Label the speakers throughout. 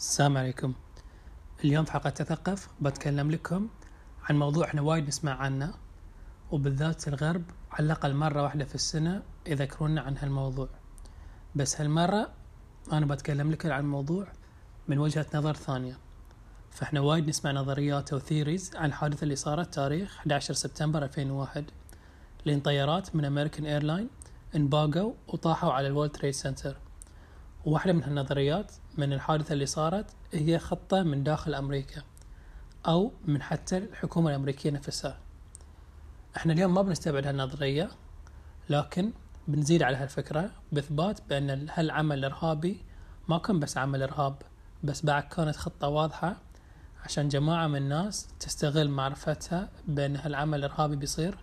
Speaker 1: السلام عليكم. اليوم في حلقة تثقف بتكلم لكم عن موضوع إحنا وايد نسمع عنه وبالذات الغرب على الأقل مرة واحدة في السنة يذكرونا عن هالموضوع. بس هالمرة أنا بتكلم لكم عن الموضوع من وجهة نظر ثانية. فإحنا وايد نسمع نظريات أو theories عن الحادثة اللي صارت تاريخ 11 سبتمبر 2001 لين طيارات من American Airline انباقوا وطاحوا على ال World Trade Center وواحدة من هالنظريات من الحادثة اللي صارت هي خطة من داخل أمريكا أو من حتى الحكومة الأمريكية نفسها. إحنا اليوم ما بنستبعد هالنظرية لكن بنزيد على هالفكرة بإثبات بأن هالعمل الإرهابي ما كان بس عمل إرهاب بس بعد كانت خطة واضحة عشان جماعة من الناس تستغل معرفتها بأن هالعمل الإرهابي بيصير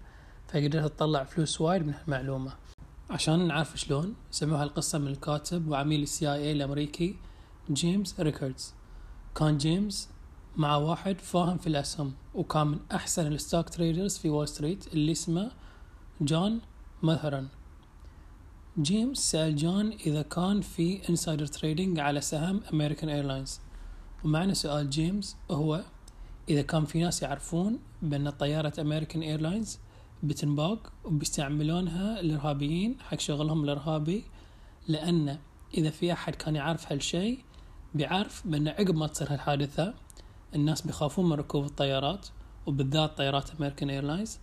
Speaker 1: فقدرت تطلع فلوس وايد من هالمعلومة. عشان نعرف شلون سمعوا هالقصة من الكاتب وعميل ال CIA الأمريكي جيمس ريكاردز كان جيمس مع واحد فاهم في الأسهم وكان من أحسن ال stock traders في وول ستريت اللي اسمه جون ماثرن. جيمس سأل جون إذا كان في insider trading على سهم American Airlines ومعنى سؤال جيمس هو إذا كان في ناس يعرفون بأن طيارة American Airlines بتنباق وبيستعملونها الإرهابيين حق شغلهم الإرهابي لأن إذا في أحد كان يعرف هالشي بيعرف بأن عقب ما تصير هالحادثة الناس بيخافون من ركوب الطيارات وبالذات طيارات أمريكان إيرلاينز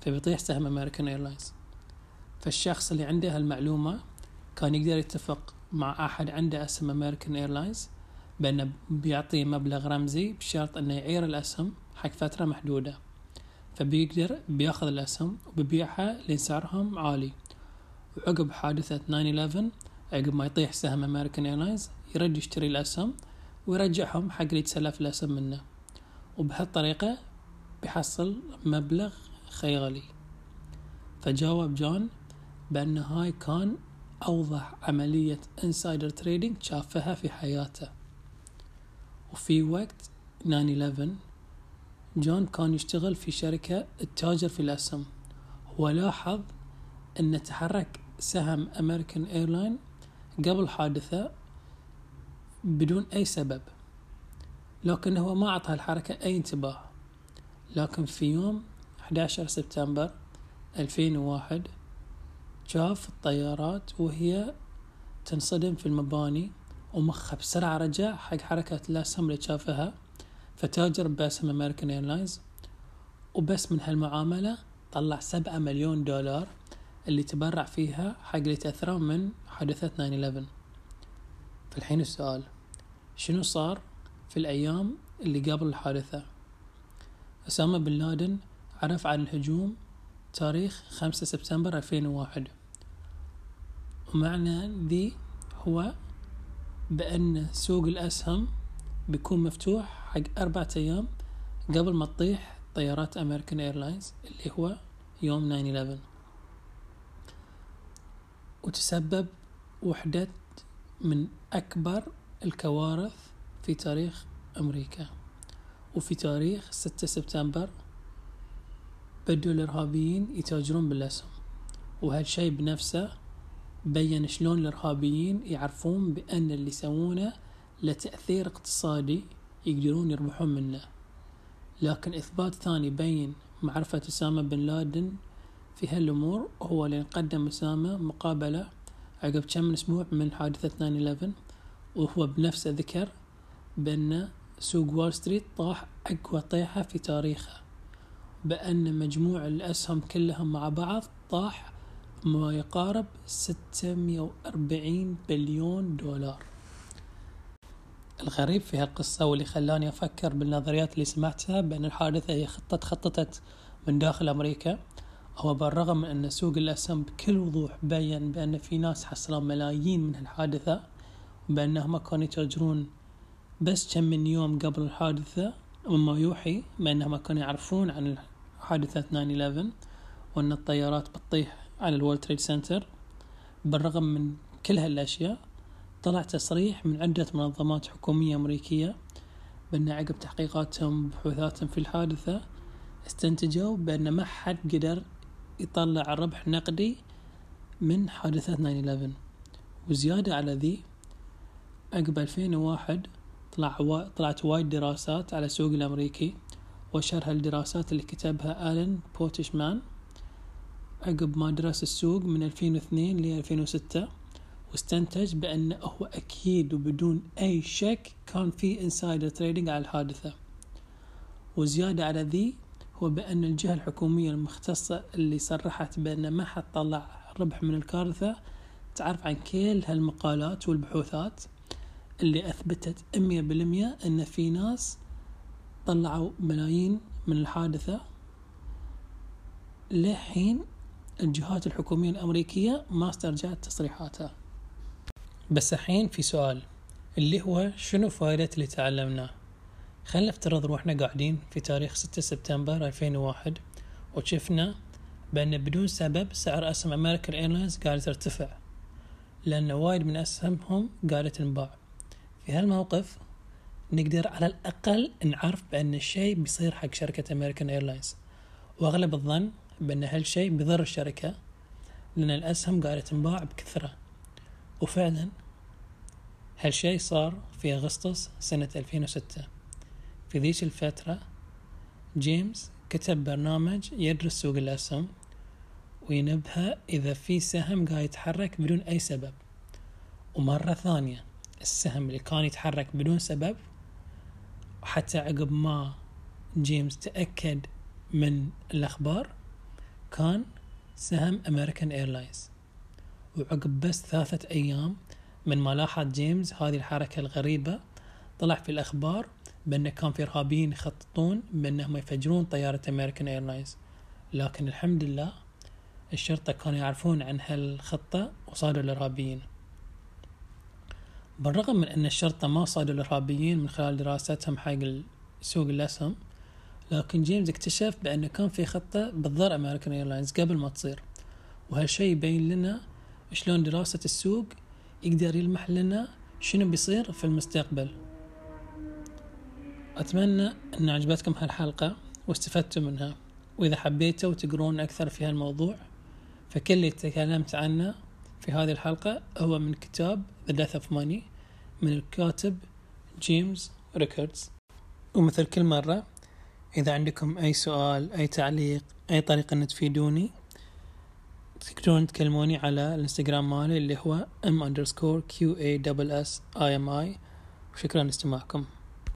Speaker 1: فبيطيح سهم أمريكان إيرلاينز فالشخص اللي عنده هالمعلومة كان يقدر يتفق مع أحد عنده اسم أمريكان إيرلاينز بأنه بيعطيه مبلغ رمزي بشرط أنه يعير الأسهم حق فترة محدودة. فبيقدر بياخذ الأسهم وبيبيعها لين سعرهم عالي. وعقب حادثة 9/11 عقب ما يطيح سهم أمريكان إيرلاينز يرد يشتري الأسهم ويرجعهم حق اللي تسلف الأسهم منه. وبهالطريقة بيحصل مبلغ خيالي فجاوب جون بأن هاي كان أوضح عملية insider trading شافها في حياته. وفي وقت 9/11 جون كان يشتغل في شركة التاجر في الأسهم. هو لاحظ أن تحرك سهم أمريكان إيرلاين قبل حادثة بدون أي سبب لكن هو ما أعطى الحركة أي انتباه. لكن في يوم 11 سبتمبر 2001 شاف الطيارات وهي تنصدم في المباني ومخه بسرعة رجع حق حركة الأسهم اللي شافها. فتاجر باسم أمريكان إيرلاينز وبس من هالمعاملة طلع سبعة مليون دولار اللي تبرع فيها حق اللي تأثرون من حادثة 9/11 فالحين السؤال شنو صار في الأيام اللي قبل الحادثة؟ أسامة بن لادن عرف عن الهجوم تاريخ 5 سبتمبر 2001 ومعنى ذي هو بأن سوق الأسهم بيكون مفتوح حق أربعة أيام قبل ما تطيح طيارات أمريكان إيرلاينز اللي هو يوم 9/11 وتسبب وحدة من أكبر الكوارث في تاريخ أمريكا. وفي تاريخ 6 سبتمبر بدوا الإرهابيين يتاجرون بالأسهم. وهالشي بنفسه بين شلون الإرهابيين يعرفون بأن اللي يسوونه له تأثير اقتصادي يقدرون يربحون منه. لكن إثبات ثاني بين معرفة أسامة بن لادن في هالأمور هو اللي قدم أسامة مقابلة عقب كم من أسبوع من حادثة 9/11 وهو بنفسه ذكر بأن سوق وول ستريت طاح أقوى طيحة في تاريخه بأن مجموع الأسهم كلهم مع بعض طاح ما يقارب 640 بليون دولار. الغريب في هالقصة واللي خلاني أفكر بالنظريات اللي سمعتها بأن الحادثة هي خطة تخططت من داخل أمريكا. هو بالرغم من أن سوق الأسهم بكل وضوح بين بأن في ناس حصلوا ملايين من الحادثة وبأنهم كانوا يتاجرون بس كم من يوم قبل الحادثة وما يوحي بأنهم كانوا يعرفون عن حادثة 9/11 وأن الطيارات بتطيح على الورلد تريد سنتر. بالرغم من كل هالأشياء طلع تصريح من عدة منظمات حكومية أمريكية بأن عقب تحقيقاتهم وبحوثاتهم في الحادثة استنتجوا بأن ما حد قدر يطلع ربح نقدي من حادثة 9/11 وزيادة على ذي عقب 2001 طلع وا... طلعت وايد دراسات على السوق الأمريكي وأشهر الدراسات اللي كتبها آلن بوتشمان عقب ما درس السوق من 2002 ل 2006 واستنتج بأنه هو أكيد وبدون أي شك كان في insider trading على الحادثة. وزيادة على ذي هو بأن الجهة الحكومية المختصة اللي صرحت بأن ما حد طلع ربح من الكارثة تعرف عن كل هالمقالات والبحوثات اللي أثبتت أمية بالمية أن في ناس طلعوا ملايين من الحادثة. لحين الجهات الحكومية الأمريكية ما استرجعت تصريحاتها. بس الحين في سؤال اللي هو شنو فائدة اللي تعلمناه؟ خلينا نفترض روحنا قاعدين في تاريخ 6 سبتمبر 2001 وشفنا بأن بدون سبب سعر أسهم أمريكان إيرلاينز قاعدة ترتفع لأن وايد من أسهمهم قاعدة تنباع. في هالموقف نقدر على الأقل نعرف بأن الشيء بيصير حق شركة أمريكان إيرلاينز. وأغلب الظن بأن هالشيء بيضر الشركة لأن الأسهم قاعدة تنباع بكثرة. وفعلا هالشيء صار في أغسطس سنة 2006 في ذيك الفترة جيمس كتب برنامج يدرس سوق الأسهم وينبه إذا في سهم قاعد يتحرك بدون أي سبب. ومرة ثانية السهم اللي كان يتحرك بدون سبب وحتى عقب ما جيمس تأكد من الأخبار كان سهم أمريكان إيرلاينز وعقب بس ثلاثة أيام من ما لاحظ جيمس هذه الحركة الغريبة طلع في الأخبار بأن كان في إرهابيين يخططون بأنهم يفجرون طيارة أمريكان إيرلاينز لكن الحمد لله الشرطة كانوا يعرفون عن هالخطة وصادوا الإرهابيين. بالرغم من أن الشرطة ما صادوا الإرهابيين من خلال دراستهم حق سوق الأسهم لكن جيمس اكتشف بأن كان في خطة بتضر أمريكان إيرلاينز قبل ما تصير. وهالشي يبين لنا شلون دراسة السوق يقدر يلمح لنا شنو بيصير في المستقبل. أتمنى أن عجبتكم هالحلقة واستفدتوا منها. وإذا حبيتوا تقرون أكثر في هالموضوع فكل اللي تكلمت عنه في هذه الحلقة هو من كتاب The Death of Money من الكاتب جيمس ريكوردز. ومثل كل مرة إذا عندكم أي سؤال أي تعليق أي طريقة أن تفيدوني تقدرون تكلموني على الانستغرام مالي اللي هو m underscore q a s s i m i. وشكرا لاستماعكم.